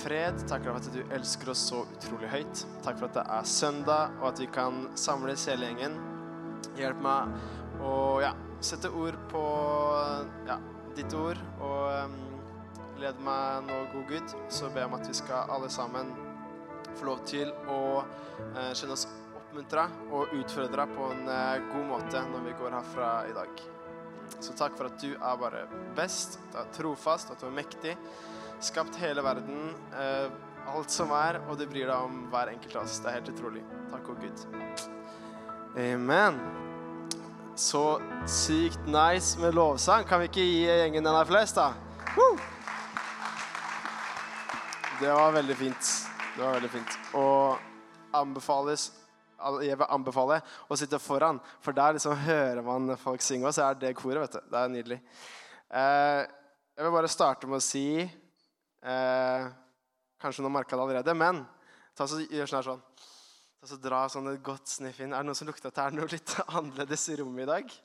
Fred, takk for at du elsker oss så utrolig høyt. Takk for at det er søndag, og at vi kan samles hele gjengen. Hjelp meg å ja, sette ord på ja, ditt ord, og um, led meg nå, god Gud. Så ber jeg om at vi skal alle sammen få lov til å uh, kjenne oss oppmuntra og utfordra på en uh, god måte når vi går herfra i dag. Så takk for at du er bare best, du er trofast, at du er mektig skapt hele verden, eh, alt som er, og du bryr deg om hver enkelt av oss. Det er helt utrolig. Takk og Gud. Amen. Så sykt nice med lovsang. Kan vi ikke gi gjengen den der flest, da? Woo! Det var veldig fint. Det var veldig fint. Og anbefales jeg vil anbefale å sitte foran, for der liksom hører man folk synge, og så er det koret. vet du. Det er nydelig. Eh, jeg vil bare starte med å si Eh, kanskje noen merka det allerede, men ta så, gjør sånn her sånn. Ta så Dra sånn et godt sniff inn. Er det noen som lukter at det er noe litt annerledes i rommet i dag?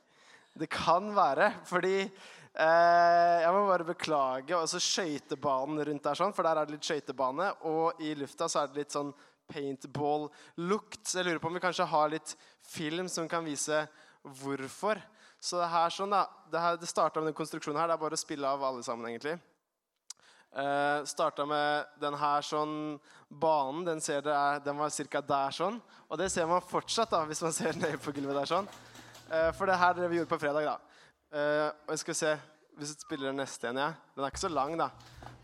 Det kan være, fordi eh, Jeg må bare beklage. Og så skøytebanen rundt der, sånn, for der er det litt skøytebane. Og i lufta så er det litt sånn paintball-lukt. Så jeg lurer på om vi kanskje har litt film som kan vise hvorfor. Så det her sånn da, det, her, det starta med den konstruksjonen her. Det er bare å spille av alle sammen, egentlig. Uh, Starta med denne sånn banen. Den, er, den var ca. der sånn. Og det ser man fortsatt da, hvis man ser ned på gulvet der sånn. Uh, for det her det vi gjorde på fredag, da. Uh, og jeg skal se hvis vi spiller den neste igjen. Ja. Den er ikke så lang, da.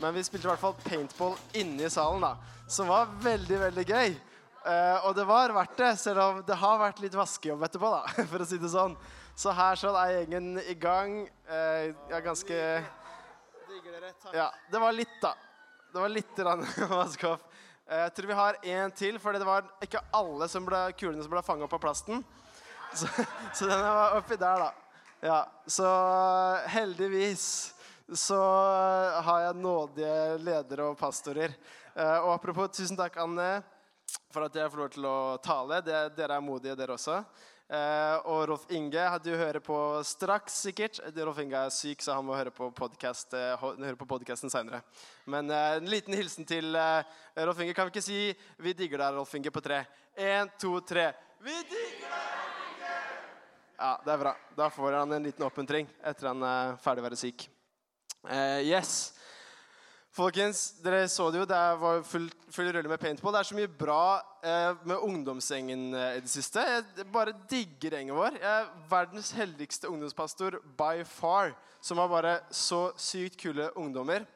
Men vi spilte i hvert fall paintball inne i salen, da. Som var veldig, veldig gøy. Uh, og det var verdt det, selv om det har vært litt vaskejobb etterpå, da, for å si det sånn. Så her sånn er gjengen i gang. Uh, jeg er ganske ja, det var litt, da. Det var litt vask opp. Jeg tror vi har en til, for det var ikke alle som ble, kulene som ble fanga opp av plasten. Så, så den var oppi der, da. Ja, så heldigvis så har jeg nådige ledere og pastorer. Eh, og apropos, tusen takk, Anne, for at jeg får lov til å tale. dere er modige, dere også. Uh, og Rolf Inge du hører på straks, sikkert. Rolf Inge er syk, så han må høre på, uh, på podcasten seinere. Men uh, en liten hilsen til Rolf Inge. Kan vi ikke si 'Vi digger deg', Rolf Inge, på tre? Én, to, tre. Vi digger deg, Inge! Ja, det er bra. Da får han en liten oppmuntring etter han er ferdig å være syk. yes. Folkens, dere så det jo. Det var full, full rulle med paintball. Det er så mye bra eh, med ungdomsgjengen eh, i det siste. Jeg bare digger gjengen vår. Jeg er verdens heldigste ungdomspastor by far. Som har bare så sykt kule ungdommer.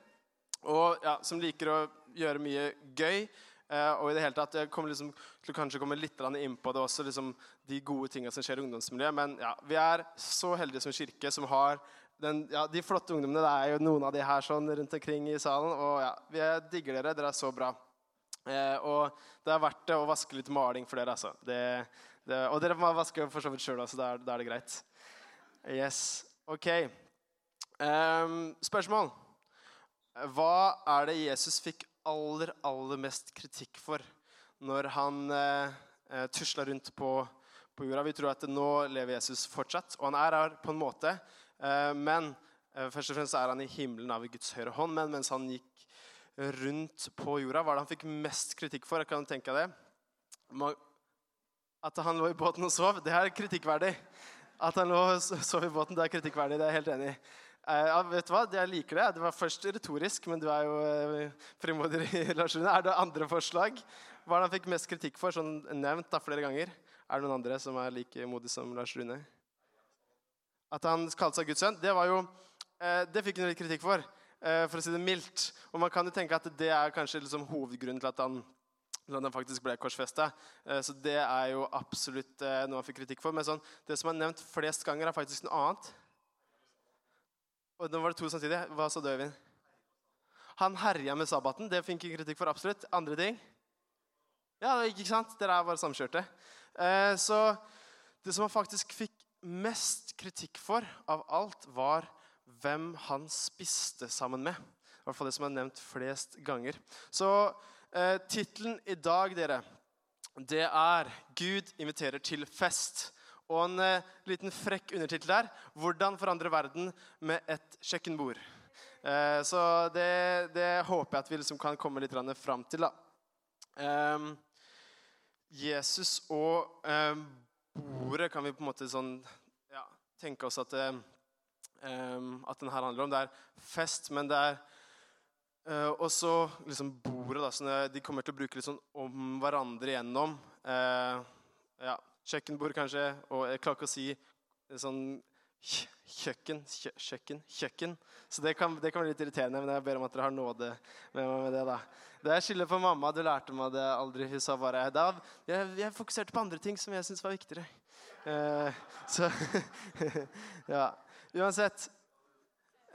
Og ja, som liker å gjøre mye gøy. Eh, og i det hele tatt, Jeg kommer liksom til kanskje komme litt inn på det også, liksom de gode tingene som skjer i ungdomsmiljøet. Men ja, vi er så heldige som kirke som har den, ja, de flotte ungdommene, det er jo noen av de her sånn rundt omkring i salen. Og ja, vi digger dere. Dere er så bra. Eh, og det er verdt det å vaske litt maling for dere, altså. Det, det, og dere må vaske for så vidt sjøl, altså. da er, er, det greit. Yes. OK. Um, spørsmål. Hva er det Jesus fikk aller, aller mest kritikk for når han eh, eh tusla rundt på, på jorda? Vi tror at nå lever Jesus fortsatt, og han er her på en måte. Eh, men eh, først og fremst er han i himmelen av Guds høyre hånd. Men mens han gikk rundt på jorda, hva er det han fikk mest kritikk for? Jeg kan tenke det. At han lå i båten og sov, det er kritikkverdig. At han lå og sov i båten, det er kritikkverdig. Det er jeg helt enig i. Eh, ja, vet du hva? Jeg liker det. Det var først retorisk, men du er jo frimodig i Rune. Er det andre forslag? Hva er det han fikk mest kritikk for, sånn nevnt da, flere ganger? Er det noen andre som er like modig som Lars Rune? At han kalte seg Guds sønn, det var jo eh, Det fikk han litt kritikk for, eh, for å si det mildt. Og man kan jo tenke at det er kanskje liksom hovedgrunnen til at han, at han faktisk ble korsfesta. Eh, så det er jo absolutt noe han fikk kritikk for. Men sånn, det som er nevnt flest ganger, er faktisk noe annet. Og nå var det to samtidig. Hva sa du, Øyvind? Han herja med sabbaten. Det fikk han kritikk for. absolutt. Andre ting? Ja, ikke sant? Dere er bare samkjørte. Så det som han faktisk fikk mest kritikk for av alt, var hvem han spiste sammen med. I hvert fall det som er nevnt flest ganger. Så eh, tittelen i dag, dere, det er 'Gud inviterer til fest'. Og en eh, liten frekk undertittel der 'Hvordan forandre verden med et kjøkkenbord'. Eh, så det, det håper jeg at vi liksom kan komme litt fram til. da. Eh, Jesus og eh, bordet kan vi på en måte sånn ja, tenke oss at, eh, at den her handler om. Det er fest, men det er uh, også liksom bordet. da, sånn, De kommer til å bruke litt sånn om hverandre igjennom. Uh, ja, kjøkkenbord, kanskje. Og jeg klarer ikke å si sånn kjøkken, kjø, kjøkken, kjøkken. Så det kan, det kan, bli litt irriterende, men jeg ber om at dere har nåde med meg med det. da. Det er skylder på mamma. Du lærte meg det aldri. Hun sa bare da, jeg, jeg fokuserte på andre ting som jeg syntes var viktigere. Eh, så Ja. Uansett.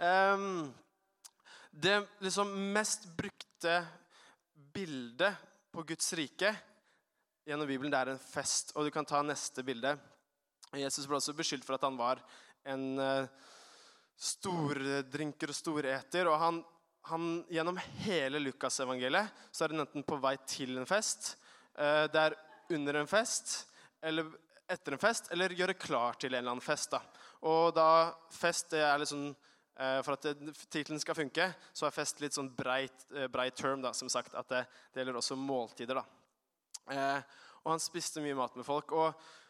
Um, det liksom mest brukte bildet på Guds rike gjennom Bibelen, det er en fest. Og du kan ta neste bilde. Jesus ble også beskyldt for at han var en uh, stordrinker og storeter. Og han, han, gjennom hele Lukasevangeliet så er han enten på vei til en fest, uh, det er under en fest, eller etter en fest, eller gjøre klar til en eller annen fest. da. Og da fest det er litt sånn uh, For at tittelen skal funke, så er fest litt sånn breit, breit term. da, som sagt, At det, det gjelder også måltider. da. og han spiste mye mat med folk. og Eh,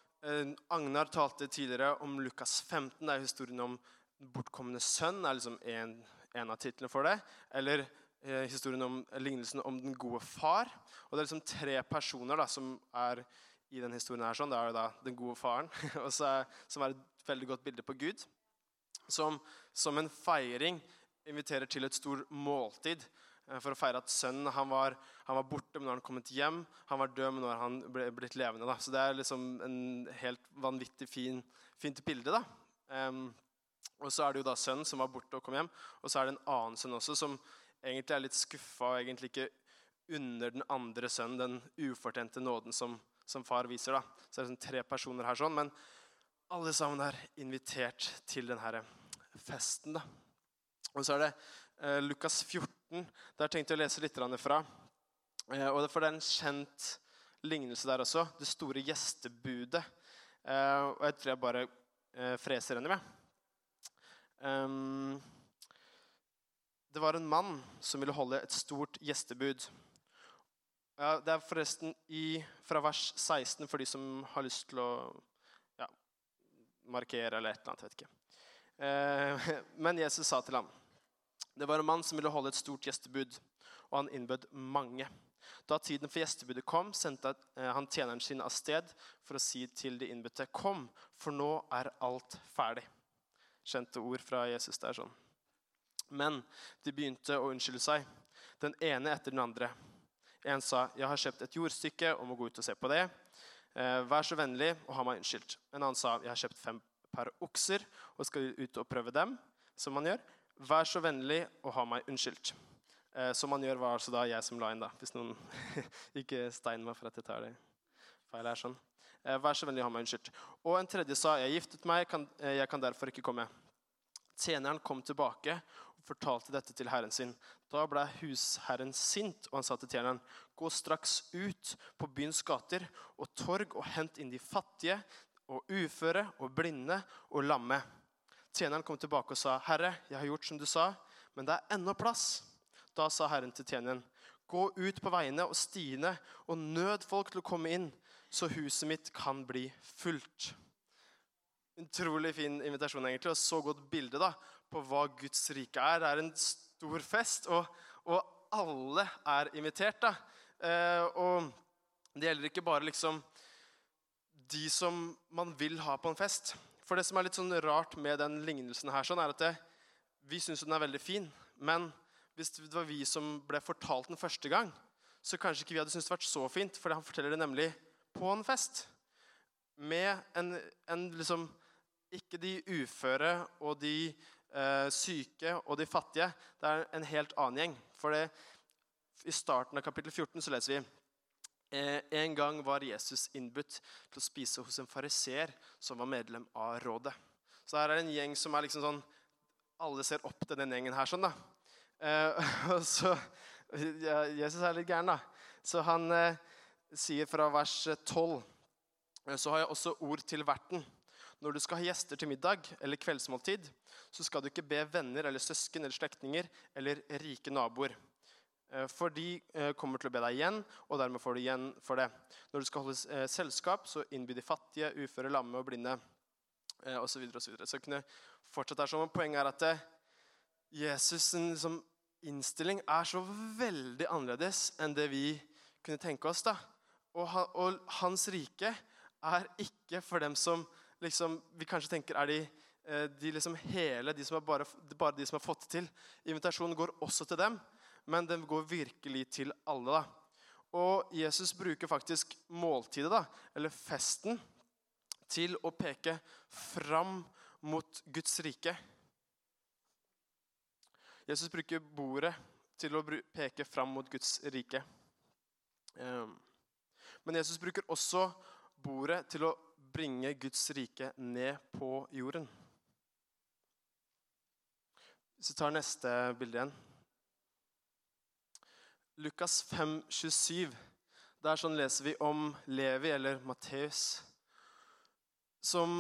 Agnar talte tidligere om Lukas 15. Det er historien om bortkomne sønn. er liksom en, en av titlene for det. Eller eh, historien om lignelsen om den gode far. Og Det er liksom tre personer da, som er i denne historien. her. Sånn. Det er da den gode faren, er, som er et veldig godt bilde på Gud. Som, som en feiring inviterer til et stort måltid. Eh, for å feire at sønnen han var, han var, borte, men nå har han kommet hjem. Han var død, men nå har han blitt levende. Da. Så det er liksom en helt vanvittig fin, fint bilde. da. Um, og så er det jo da sønnen som var borte og kom hjem. Og så er det en annen sønn også som egentlig er litt skuffa og egentlig ikke under den andre sønnen, den ufortjente nåden som, som, far viser. da. Så det er sånn tre personer her sånn, men alle sammen er invitert til denne festen. da. Og så er det eh, Lukas 14 14. Der tenkte jeg å lese litt fra. Eh, og For det er en kjent lignelse der også. Det store gjestebudet. Eh, og jeg tror jeg bare eh, freser henne med. Ehm, det var en mann som ville holde et stort gjestebud. Det er forresten i, fra vers 16 for de som har lyst til å ja, markere eller et eller annet. vet ikke. Men Jesus sa til ham det var en mann som ville holde et stort gjestebud, og han innbød mange. Da tiden for gjestebudet kom, sendte eh, han tjeneren sin av sted for å si til de innbudte, 'Kom, for nå er alt ferdig.' Kjente ord fra Jesus der sånn. Men de begynte å unnskylde seg, den ene etter den andre. En sa, 'Jeg har kjøpt et jordstykke og må gå ut og se på det.' Eh, 'Vær så vennlig og ha meg unnskyldt.' En annen sa, 'Jeg har kjøpt fem par okser og skal ut og prøve dem.' Som man gjør. Vær så vennlig å ha meg unnskyldt. Eh, som han gjør, var altså da jeg som la inn, da. Hvis noen ikke steiner meg for at jeg tar det feil her. sånn. Eh, vær så vennlig å ha meg unnskyldt. Og en tredje sa, jeg giftet meg, kan, eh, jeg kan derfor ikke komme. Tjeneren kom tilbake og fortalte dette til herren sin. Da ble husherren sint, og han sa til tjeneren, gå straks ut på byens gater og torg og hent inn de fattige og uføre og blinde og lamme Tjeneren kom tilbake og sa, 'Herre, jeg har gjort som du sa, men det er ennå plass.' Da sa Herren til tjeneren, 'Gå ut på veiene og stiene og nød folk til å komme inn, så huset mitt kan bli fullt.' Utrolig fin invitasjon egentlig, og så godt bilde da, på hva Guds rike er. Det er en stor fest, og, og alle er invitert. da. Eh, og det gjelder ikke bare liksom de som man vil ha på en fest. For det som er litt sånn rart med den lignelsen, her, sånn er at det, vi syns den er veldig fin. Men hvis det var vi som ble fortalt den første gang, så kanskje ikke vi hadde syntes det vært så fint. For han forteller det nemlig på en fest. Med en, en liksom Ikke de uføre og de eh, syke og de fattige. Det er en helt annen gjeng. For det, i starten av kapittel 14 så leser vi en gang var Jesus innbudt til å spise hos en fariseer som var medlem av rådet. Så her er det en gjeng som er liksom sånn Alle ser opp til den gjengen her. sånn da. Eh, og så, Jesus er litt gæren, da. Så han eh, sier fra vers 12 Så har jeg også ord til verten. når du skal ha gjester til middag eller kveldsmåltid, så skal du ikke be venner eller søsken eller slektninger eller rike naboer. Eh, for de eh, kommer til å be deg igjen, og dermed får du igjen for det. Når du skal holde eh, selskap, så innby de fattige, uføre, lamme og blinde osv. Så, videre, og så, videre. så kunne fortsette her sånn. Poenget er at Jesus' liksom, innstilling er så veldig annerledes enn det vi kunne tenke oss. da. Og, og hans rike er ikke for dem som liksom, vi kanskje tenker er de, de liksom hele, de som er bare, bare de som har fått til. Invitasjonen går også til dem men den går virkelig til alle. da. Og Jesus bruker faktisk måltidet, da, eller festen, til å peke fram mot Guds rike. Jesus bruker bordet til å peke fram mot Guds rike. Ehm, men Jesus bruker også bordet til å bringe Guds rike ned på jorden. Hvis vi tar neste bilde igjen Lukas 5, 27. Der sånn leser vi om Levi, eller Matteus, som,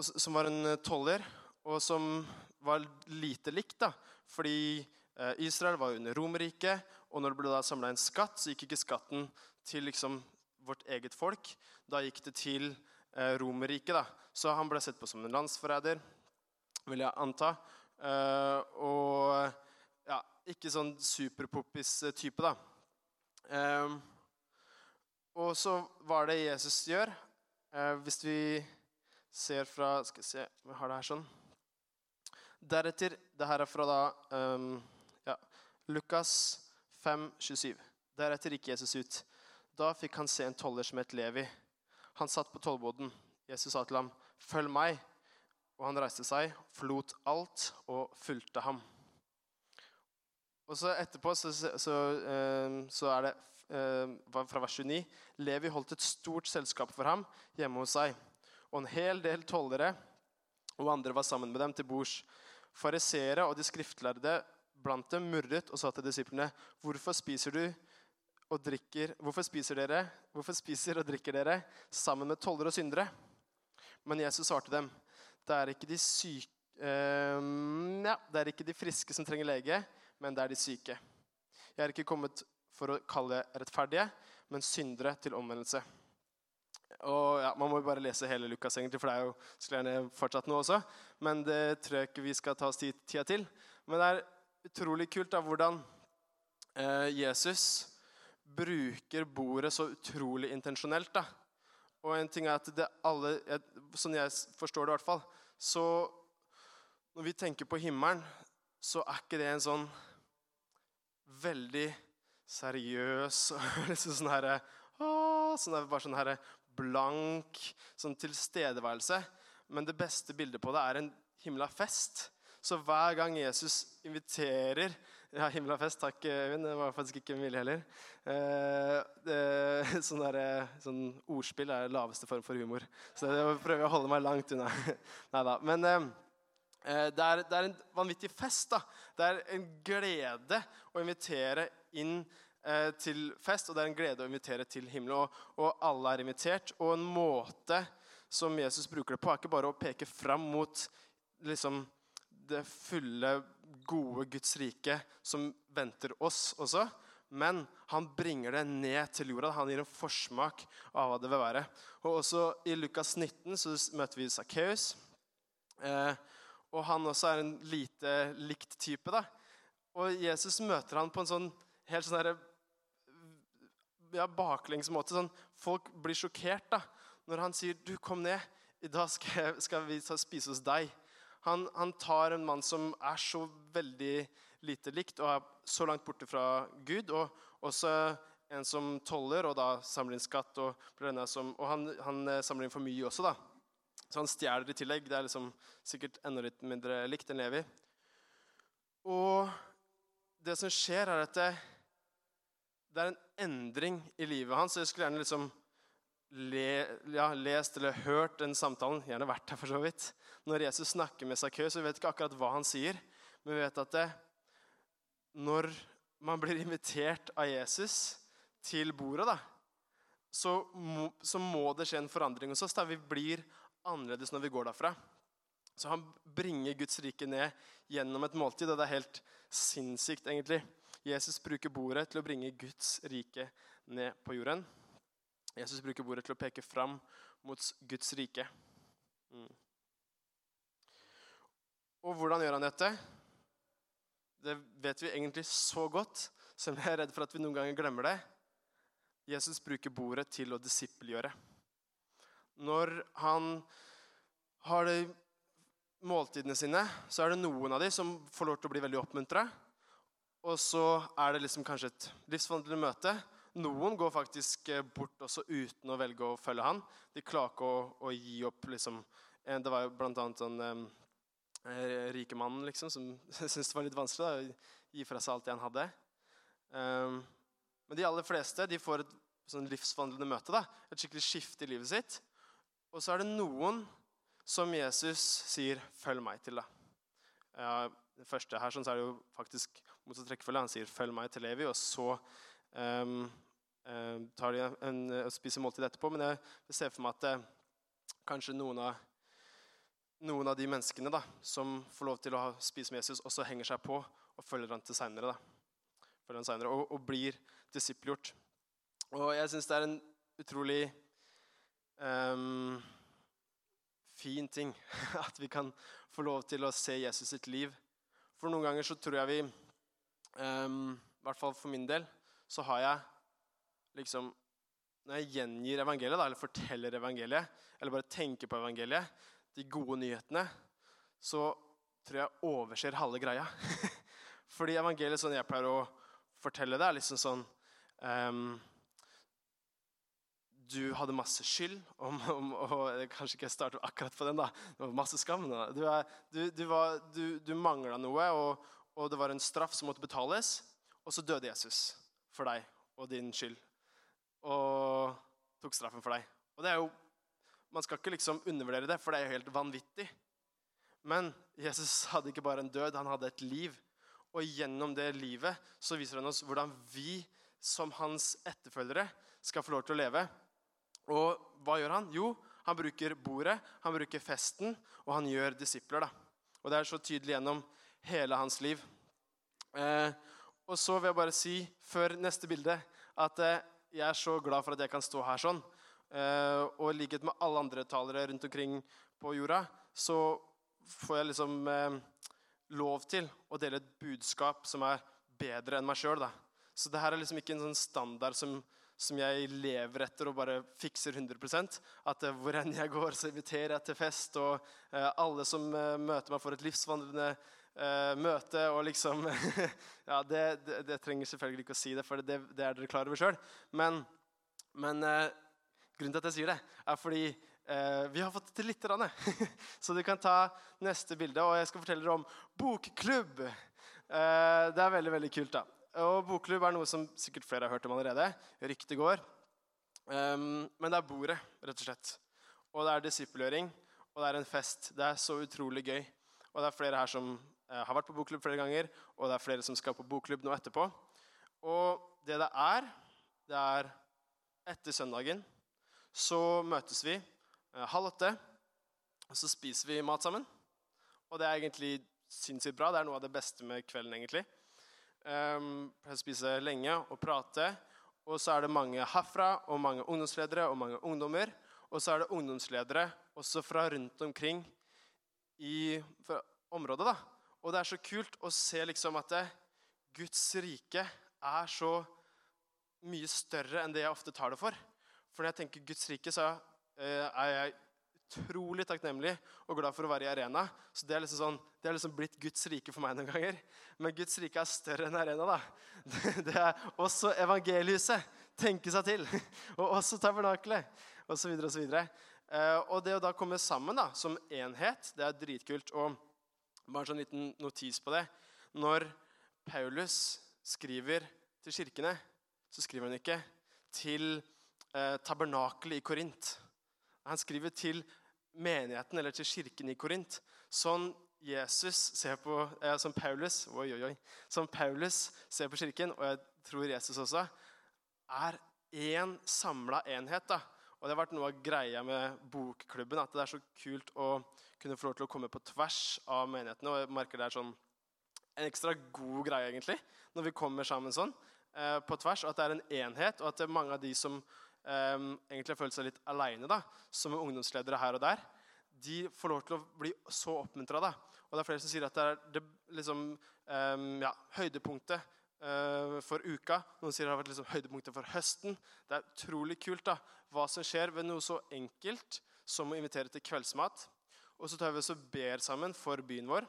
som, var en toller, og som var lite likt. da, Fordi eh, Israel var under Romerriket, og når det ble da samla en skatt, så gikk ikke skatten til liksom vårt eget folk. Da gikk det til eh, Romerriket. Så han ble sett på som en landsforræder, vil jeg anta. Eh, og ikke sånn superpoppis-type, da. Um, og så var det Jesus gjør. Uh, hvis vi ser fra Skal vi se Vi har det her sånn. Deretter Det her er fra da um, ja, Lukas 5, 27. Deretter gikk Jesus ut. Da fikk han se en toller som het Levi. Han satt på tollboden. Jesus sa til ham, 'Følg meg.' Og han reiste seg, forlot alt og fulgte ham. Og så etterpå så, så, så er det eh, fra vers 29 Levi holdt et stort selskap for ham hjemme hos seg. Og en hel del tollere og andre var sammen med dem til bords. Fariseere og de skriftlærde blant dem murret og sa til disiplene.: Hvorfor spiser du og drikker Hvorfor spiser dere Hvorfor spiser og drikker dere sammen med tollere og syndere? Men Jesus svarte dem. Det er ikke de syke eh, ja, det er ikke de friske som trenger lege, men det er de syke. Jeg er ikke kommet for å kalle rettferdige, men syndere til omvendelse. Og ja, Man må jo bare lese hele Lukas, egentlig, for det er jo skulle gjerne fortsatt nå også. Men det tror jeg ikke vi skal ta oss tida til. Men det er utrolig kult da, hvordan eh, Jesus bruker bordet så utrolig intensjonelt. Og en ting er at det alle, Sånn jeg forstår det, i hvert fall, så når vi tenker på himmelen, så er ikke det en sånn veldig seriøs og liksom sånn herre sånn Bare sånn herre blank sånn tilstedeværelse. Men det beste bildet på det er en himla fest. Så hver gang Jesus inviterer Ja, himla fest. Takk, Øyvind. Det var faktisk ikke mulig heller. Eh, det, sånn, der, sånn, ordspill er laveste form for humor. Så jeg prøver å holde meg langt unna. Nei da. Men eh, Eh, det er, det er, en vanvittig fest. da. Det er en glede å invitere inn eh, til fest, og det er en glede å invitere til himmelen. Og, og, alle er invitert. Og en måte som Jesus bruker det på, er ikke bare å peke fram mot liksom, det fulle, gode Guds rike som venter oss også. Men han bringer det ned til jorda. Han gir en forsmak av hva det vil være. Og også I Lukas 19 så møter vi Sakkeus. Eh, og han også er en lite likt type. da. Og Jesus møter han på en sånn helt sånn herre ja, baklengs måte. Sånn, folk blir sjokkert da, når han sier, 'Du, kom ned. I dag skal, skal vi spise hos deg.' Han, han, tar en mann som er så veldig lite likt og er så langt borte fra Gud, og også en som toller og da samler inn skatt. Og, og han, han, eh, samler inn for mye også, da. Så han stjeler i tillegg. Det er liksom sikkert enda litt mindre likt enn Levi. Og det som skjer, er at det, det er en endring i livet hans. Jeg skulle gjerne liksom le, ja, lest eller hørt den samtalen. Gjerne vært her, for så vidt. Når Jesus snakker med Sakkeus, vi vet ikke akkurat hva han sier, men vi vet at det, når man blir invitert av Jesus til bordet, da, så må, så må det skje en forandring hos oss. Da vi blir annerledes når vi går derfra. Så han bringer Guds rike ned gjennom et måltid, og det er helt sinnssykt, egentlig. Jesus bruker bordet til å bringe Guds rike ned på jorden. Jesus bruker bordet til å peke fram mot Guds rike. Mm. Og hvordan gjør han dette? Det vet vi egentlig så godt, som jeg er redd for at vi noen ganger glemmer det. Jesus bruker bordet til å disippelgjøre. Når han har det måltidene sine, så er det noen av dem som får lov til å bli veldig oppmuntra. Og så er det liksom kanskje et livsforvandlende møte. Noen går faktisk eh, bort også uten å velge å følge han. De klarer ikke å, å gi opp. liksom. Det var jo annet sånn eh, rike mannen liksom, som syntes det var litt vanskelig da, å gi fra seg alt det han hadde. Um, men de aller fleste de får et sånn livsforvandlende møte. da, Et skikkelig skifte i livet sitt. Og så er det noen som Jesus sier 'følg meg' til. da. Ja, det første her sånn, så er det jo faktisk motsatt rekkefølge. Han sier 'følg meg til Levi', og så um, um, tar de en, en, spiser måltid etterpå. Men jeg ser for meg at det, kanskje noen av, noen av de menneskene da, som får lov til å spise med Jesus, også henger seg på og følger han til seinere. Og, og blir disippelgjort. Og jeg syns det er en utrolig um, fin ting at vi kan få lov til å se Jesus sitt liv. For noen ganger så tror jeg vi um, I hvert fall for min del så har jeg liksom Når jeg gjengir evangeliet, da, eller forteller evangeliet, eller bare tenker på evangeliet, de gode nyhetene, så tror jeg overser halve greia. Fordi evangeliet, sånn jeg pleier å fortelle det, er liksom sånn um, du hadde masse skyld. Og, om, og kanskje ikke jeg starter akkurat på den, da. Det var masse skam. Da. Du, du, du, var, du, du mangla noe, og, og, det var en straff som måtte betales. Og så døde Jesus for deg og din skyld. Og tok straffen for deg. Og det er jo, Man skal ikke liksom undervurdere det, for det er jo helt vanvittig. Men Jesus hadde ikke bare en død, han hadde et liv. Og gjennom det livet så viser han oss hvordan vi som hans etterfølgere skal få lov til å leve. Og hva gjør han? Jo, han bruker bordet, han bruker festen, og han gjør disipler. da. Og Det er så tydelig gjennom hele hans liv. Eh, og så vil jeg bare si, før neste bilde, at eh, jeg er så glad for at jeg kan stå her sånn. Eh, og i likhet med alle andre talere rundt omkring på jorda, så får jeg liksom eh, lov til å dele et budskap som er bedre enn meg sjøl. Så det her er liksom ikke en sånn standard som som jeg lever etter og bare fikser 100 At uh, hvor enn jeg går, så inviterer jeg til fest. Og uh, alle som uh, møter meg, får et livsvandrende møte. Og liksom Ja, det, det, det, trenger selvfølgelig ikke å si det, for det, det er dere klar over sjøl. Men, men grunnen til at jeg sier det, er fordi vi har fått til litt. så du kan ta neste bilde, og jeg skal fortelle dere om bokklubb. det er veldig, veldig kult. da. Og bokklubb er noe som sikkert flere har hørt om allerede. Ryktet går. Um, men det er bordet, rett og slett. Og det er disippelgjøring, og det er en fest. Det er så utrolig gøy. Og det er flere her som uh, har vært på bokklubb flere ganger, og det er flere som skal på bokklubb nå etterpå. Og det det er, det er etter søndagen så møtes vi uh, halv åtte, og så spiser vi mat sammen. Og det er egentlig sinnssykt bra. Det er noe av det beste med kvelden, egentlig. Um, spiser å lenge og prater. Og så er det mange herfra, og mange ungdomsledere og mange ungdommer. Og så er det ungdomsledere også fra rundt omkring i området. da. Og det er så kult å se liksom at det, Guds rike er så mye større enn det jeg ofte tar det for. For når jeg tenker Guds rike, så eh, er jeg utrolig takknemlig og glad for å være i arena. Så Det er liksom sånn, det er liksom blitt Guds rike for meg noen ganger. Men Guds rike er større enn arena. da. Det er også evangelihuset. Tenke seg til. Og også tabernakelet. Og så videre og så videre. Eh, og det å da komme sammen da, som enhet, det er dritkult. Og bare en sånn liten notis på det. Når Paulus skriver til kirkene, så skriver han ikke til eh, tabernakelet i Korint. Han skriver til menigheten eller til kirken i Korint. Sånn Jesus ser på, eh, som, Paulus, oi, oi, oi, som Paulus ser på kirken, og jeg tror Jesus også, er én samla enhet. da. Og det har vært noe av greia med bokklubben, at det er så kult å kunne få lov til å komme på tvers av menighetene. Og jeg merker det er sånn en ekstra god greie, egentlig, når vi kommer sammen sånn eh, på tvers. Og at det er en enhet, og at mange av de som eh, egentlig har følt seg litt aleine som ungdomsledere her og der, de får lov til å bli så oppmuntra. Og det er flere som sier at det er det, liksom, eh, ja, høydepunktet uh, for uka. Noen sier det har vært liksom høydepunktet for høsten. Det er utrolig kult da, hva som skjer ved noe så enkelt som å invitere til kveldsmat. Og så tar vi oss og ber sammen for byen vår.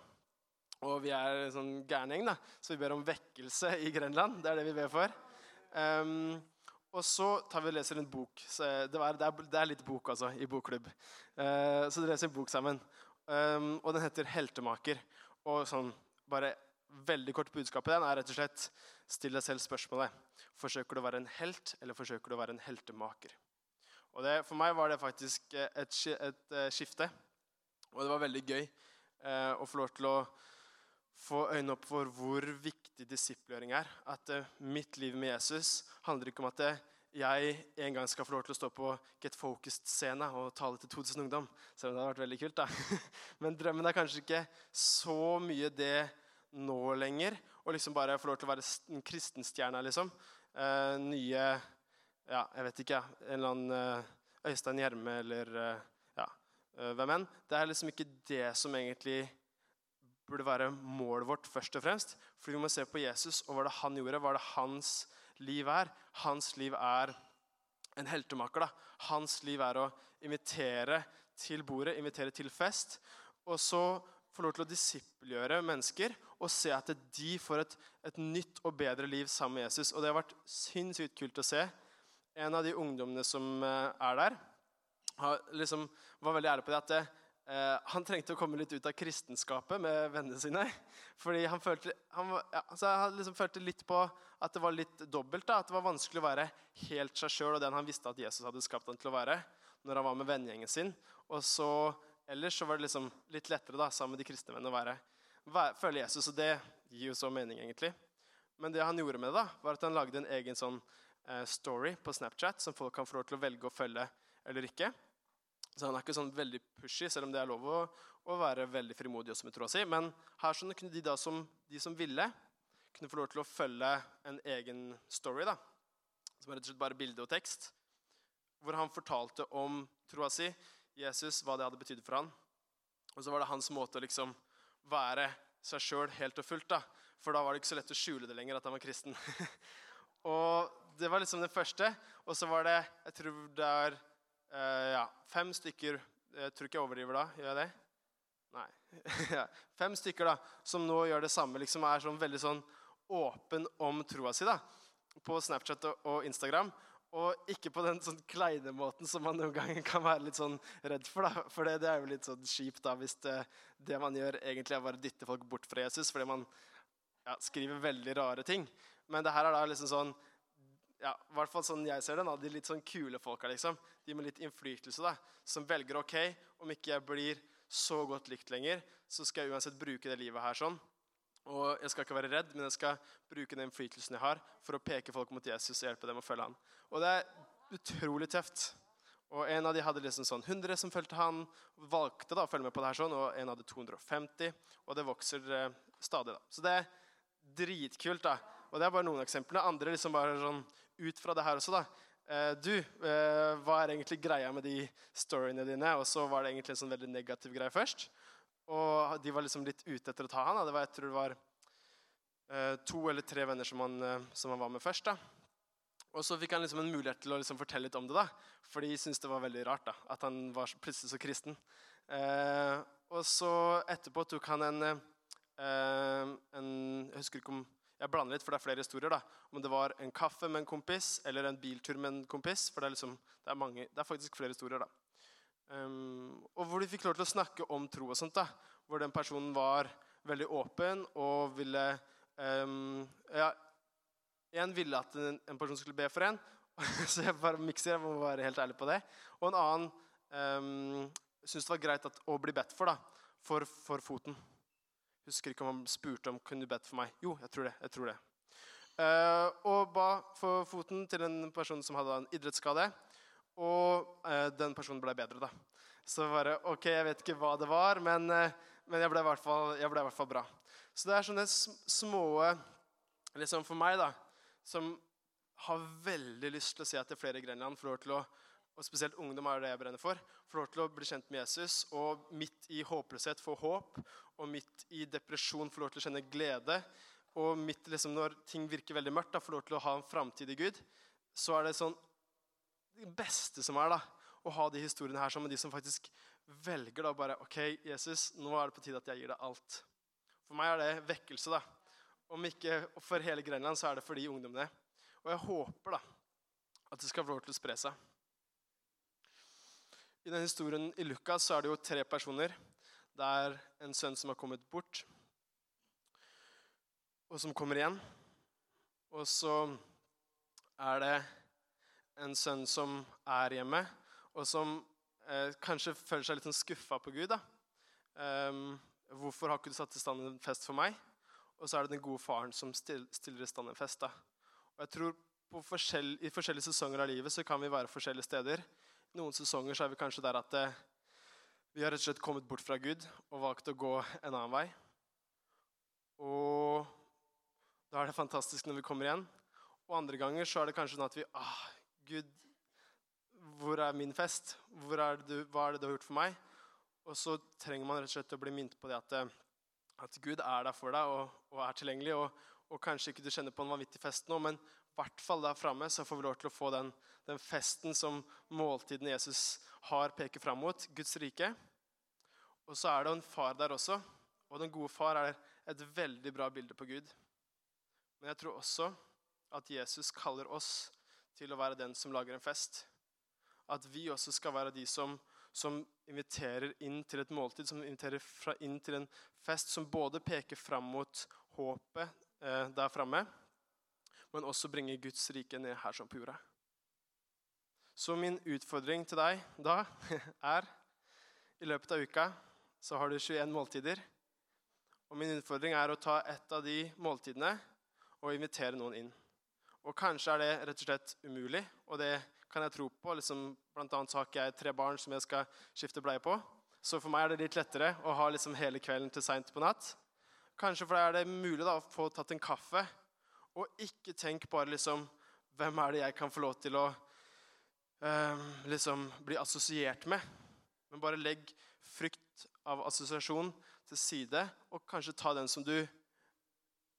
Og vi er en sånn gæren gjeng, så vi ber om vekkelse i Grenland. Det er det vi ber for. Um, og så tar vi og leser en bok. Det er, det, er, litt bok altså, i bokklubb. Uh, så dere leser en bok sammen. Um, og den heter 'Heltemaker'. Og sånn bare veldig kort budskap i den er rett og slett still deg selv spørsmålet forsøker du å være en helt, eller forsøker du å være en heltemaker. Og det, For meg var det faktisk et, et, et eh, skifte. Og det var veldig gøy eh, å få lov til å få øynene opp for hvor viktig disippelgjøring er. At uh, mitt liv med Jesus handler ikke om at eh, jeg en gang skal få lov til å stå på Get Focused-scena og tale til 2000 ungdom. Selv om det hadde vært veldig kult. da. Men drømmen er kanskje ikke så mye det nå lenger. Og liksom bare få lov til å være en kristenstjerne, liksom. Uh, nye ja, jeg vet ikke, ja. en eller annen Øystein Gjerme eller ja, hvem enn. Det er liksom ikke det som egentlig burde være målet vårt, først og fremst. Fordi vi må se på Jesus og hva det han gjorde, hva det hans liv er. Hans liv er en heltemaker. da. Hans liv er å invitere til bordet, invitere til fest. Og så få lov til å disippelgjøre mennesker og se at de får et, et, nytt og bedre liv sammen med Jesus. Og det har vært sinnssykt kult å se. En av de ungdommene som eh, er der, liksom, var veldig ærlig på det at det, eh, han trengte å komme litt ut av kristenskapet med vennene sine. Fordi han følte, han, ja, han liksom følte litt på at det var litt dobbelt. Da, at det var vanskelig å være helt seg sjøl og den han visste at Jesus hadde skapt han til å være, når han var med vennegjengen sin. Og så Ellers så var det liksom litt lettere da, sammen med de kristne vennene å være, være, følge Jesus. Og det gir jo så mening, egentlig. Men det han gjorde med det, da, var at han lagde en egen sånn eh, story på Snapchat som folk kan få lov til å velge å følge eller ikke. Så han er ikke sånn veldig pushy, selv om det er lov å, å være veldig frimodig også med troa si. Men her sånn kunne de da som, de som ville, kunne få lov til å følge en egen story. da, Som er rett og slett bare bilde og tekst. Hvor han fortalte om troa si Jesus, hva det hadde betydd for han. Og så var det hans måte å liksom være seg sjøl helt og fullt. da. For da var det ikke så lett å skjule det lenger at han var kristen. og Det var liksom den første. Og så var det jeg tror det er ja, fem stykker Jeg tror ikke jeg overdriver da. Gjør jeg det? Nei. fem stykker da, som nå gjør det samme. liksom Er sånn veldig sånn åpen om troa si da, på Snapchat og Instagram. Og ikke på den sånn kleine måten som man noen ganger kan være litt sånn redd for. da. For det, det er jo litt sånn kjipt da, hvis det, det, man gjør, egentlig er bare å dytte folk bort fra Jesus fordi man ja, skriver veldig rare ting. Men det her er da liksom sånn ja, i hvert fall sånn jeg ser da, de litt sånn kule folka, liksom. De med litt innflytelse, da, som velger OK, om ikke jeg blir så godt likt lenger, så skal jeg uansett bruke det livet her sånn og jeg skal ikke være redd, men jeg skal bruke den innflytelsen jeg har, for å peke folk mot Jesus og hjelpe dem å følge han. Og det er utrolig tøft. Og En av de hadde liksom sånn 100 som fulgte han, valgte da å følge med på det her sånn, og en hadde 250. Og det vokser eh, stadig. da. Så det er dritkult. da. Og Det er bare noen eksempler. Andre liksom bare sånn ut fra det her også. da. Eh, du, eh, hva er egentlig greia med de storyene dine? Og så var det egentlig en sånn veldig negativ greie først. Og de var liksom litt ute etter å ta han. Da. Det var, jeg tror det var eh, to eller tre venner som han, som han, var med først. da. Og så fikk han liksom en mulighet til å liksom fortelle litt om det, da. for de syntes det var veldig rart da, at han var plutselig så kristen. Eh, og så etterpå tok han en, eh, en Jeg husker ikke om jeg blander litt, for det er flere historier. da, Om det var en kaffe med en kompis eller en biltur med en kompis. For det er, liksom, det er, mange, det er faktisk flere historier. da. Um, og hvor de fikk lov til å snakke om tro og sånt. da, Hvor den personen var veldig åpen og ville um, ja, En ville at en, en, person skulle be for en, så jeg bare mikser, jeg må være helt ærlig på det. Og en annen um, syntes det var greit at, å bli bedt for, da, for, for foten. Husker ikke om han spurte om kunne du bedt for meg. Jo, jeg tror det. jeg tror det. Uh, og ba for foten til en person som hadde en idrettsskade. og uh, den personen ble bedre, da. Så bare OK, jeg vet ikke hva det var, men, uh, men jeg, ble i hvert fall, jeg ble i hvert fall bra. Så det er sånne små liksom For meg, da, som har veldig lyst til å se det er flere i Grenland får lov til å og spesielt ungdom er det jeg brenner for, får lov til å bli kjent med Jesus og midt i håpløshet få håp, og midt i depresjon får lov til å kjenne glede, og midt liksom når ting virker veldig mørkt, da, får lov til å ha en framtid i Gud, så er det sånn det beste som er, da, å ha de historiene her sammen med de som faktisk velger da bare OK, Jesus, nå er det på tide at jeg gir deg alt. For meg er det vekkelse, da. Om ikke for hele Grenland, så er det for de ungdommene. Og jeg håper da at det skal få lov til å spre seg. I denne historien i Lukas så er det jo tre personer. Det er en sønn som har kommet bort, og som kommer igjen. Og så er det en sønn som er hjemme, og som eh, kanskje føler seg litt sånn skuffa på Gud. da. Um, hvorfor har ikke du satt i stand en fest for meg? Og så er det den gode faren som stiller i stand en fest. da. Og jeg tror forskjell, I forskjellige sesonger av livet så kan vi være forskjellige steder. Noen sesonger så er vi kanskje der at eh, vi har rett og slett kommet bort fra Gud og valgt å gå en annen vei. Og da er det fantastisk når vi kommer igjen. Og andre ganger så er det kanskje sånn at vi ah, Gud, hvor er min fest? Er du, hva er det du har gjort for meg? Og så trenger man rett og slett å bli minnet på det at, eh, at Gud er der for deg og, og er tilgjengelig. Og, og, kanskje ikke du kjenner på en vanvittig fest nå, men hvert fall der framme så får vi lov til å få den, den festen som måltiden Jesus har, peker fram mot. Guds rike. Og så er det en far der også. Og den gode far er et veldig bra bilde på Gud. Men jeg tror også at Jesus kaller oss til å være den som lager en fest. At vi også skal være de som som inviterer inn til et måltid, som inviterer inn til en fest som både peker fram mot håpet eh, der framme, men også bringe Guds rike ned her som på jorda. Så min utfordring til deg da er I løpet av uka så har du 21 måltider. Og min utfordring er å ta ett av de måltidene og invitere noen inn. Og kanskje er det rett og slett umulig, og det kan jeg tro på. Liksom, blant annet så har ikke jeg tre barn som jeg skal skifte bleie på. Så for meg er det litt lettere å ha liksom hele kvelden til seint på natt. Kanskje for deg er det mulig da, å få tatt en kaffe, og ikke tenk bare liksom Hvem er det jeg kan få lov til å eh, liksom bli assosiert med? Men bare legg frykt av assosiasjon til side, og kanskje ta den som du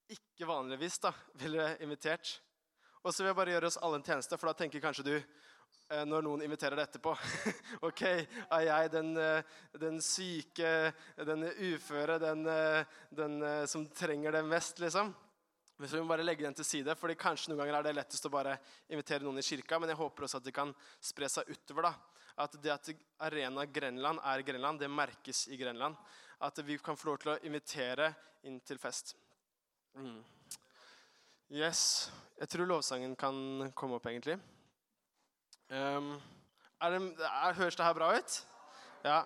ikke vanligvis da, ville invitert. Og så vil jeg bare gjøre oss alle en tjeneste, for da tenker kanskje du eh, når noen inviterer deg etterpå OK, er jeg den, eh, den syke, den uføre, den, eh, den, som trenger det mest, liksom? Men så vi må bare legge den til side, fordi kanskje noen ganger er det lettest å bare invitere noen i kirka, men jeg håper også at det kan spre seg utover. da. At det at Arena Grenland er Grenland, det merkes i Grenland. At vi kan få lov til å invitere inn til fest. Mm. Yes. Jeg tror lovsangen kan komme opp, egentlig. Um, er det, er, høres det her bra ut? Ja.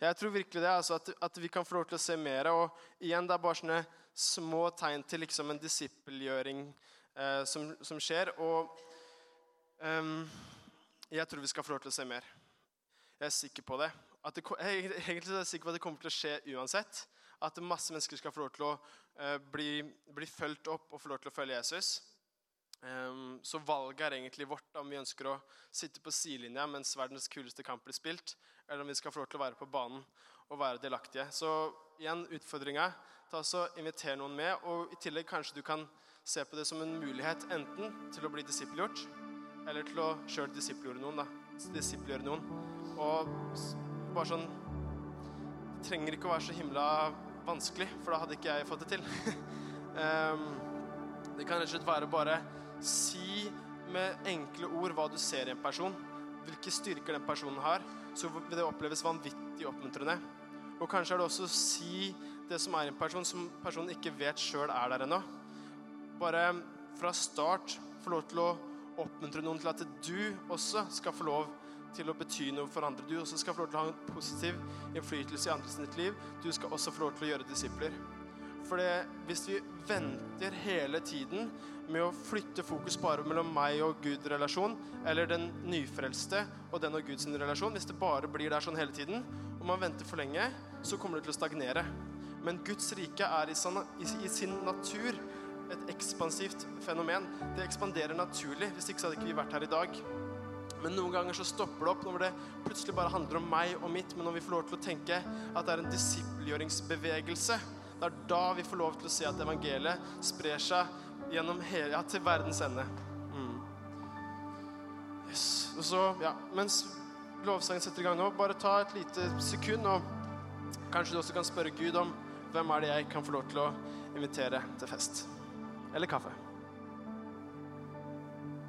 Jeg tror virkelig det. Altså at, at, vi kan få lov til å se mer. Og igjen, det er bare sånne små tegn til liksom en disippelgjøring eh, som, som, skjer. Og um, jeg tror vi skal få lov til å se mer. Jeg er sikker på det. det jeg, egentlig er jeg sikker på at det kommer til å skje uansett. At masse mennesker skal få lov til å eh, bli, bli fulgt opp og få lov til å følge Jesus. Um, så valget er egentlig vårt om vi ønsker å sitte på sidelinja mens verdens kuleste kamp blir spilt, eller om vi skal få lov til å være på banen og være delaktige. Så igjen utfordringa. Ta så Inviter noen med. Og i tillegg kanskje du kan se på det som en mulighet enten til å bli disippelgjort, eller til å sjøl disippelgjøre noen. da, disippelgjøre noen. Og bare sånn Det trenger ikke å være så himla vanskelig, for da hadde ikke jeg fått det til. um, det kan rett og slett være bare si med enkle ord hva du ser i en person. Hvilke styrker den personen har. Så vil det oppleves vanvittig oppmuntrende. Og kanskje er det også å si det som er en person, som personen ikke vet sjøl er der ennå. Bare fra start få lov til å oppmuntre noen til at du også skal få lov til å bety noe for andre. Du også skal få lov til å ha en positiv innflytelse i andres sitt liv. Du skal også få lov til å gjøre disipler. For hvis vi venter hele tiden med å flytte fokus bare mellom meg og Gud-relasjon, eller den nyfrelste og den og Guds relasjon, hvis det bare blir der sånn hele tiden, og man venter for lenge, så kommer det til å stagnere. Men Guds rike er i, sin natur et ekspansivt fenomen. Det ekspanderer naturlig. Hvis ikke så hadde ikke vi vært her i dag. Men noen ganger så stopper det opp når det plutselig bare handler om meg og mitt. Men når vi får lov til å tenke at det er en disippelgjøringsbevegelse, det er da vi får lov til å se at evangeliet sprer seg gjennom hele, ja, til verdens ende. Mm. Yes. Og så, ja, mens lovsangen setter i gang nå, bare ta et lite sekund, og kanskje du også kan spørre Gud om hvem er det jeg kan få lov til å invitere til fest eller kaffe.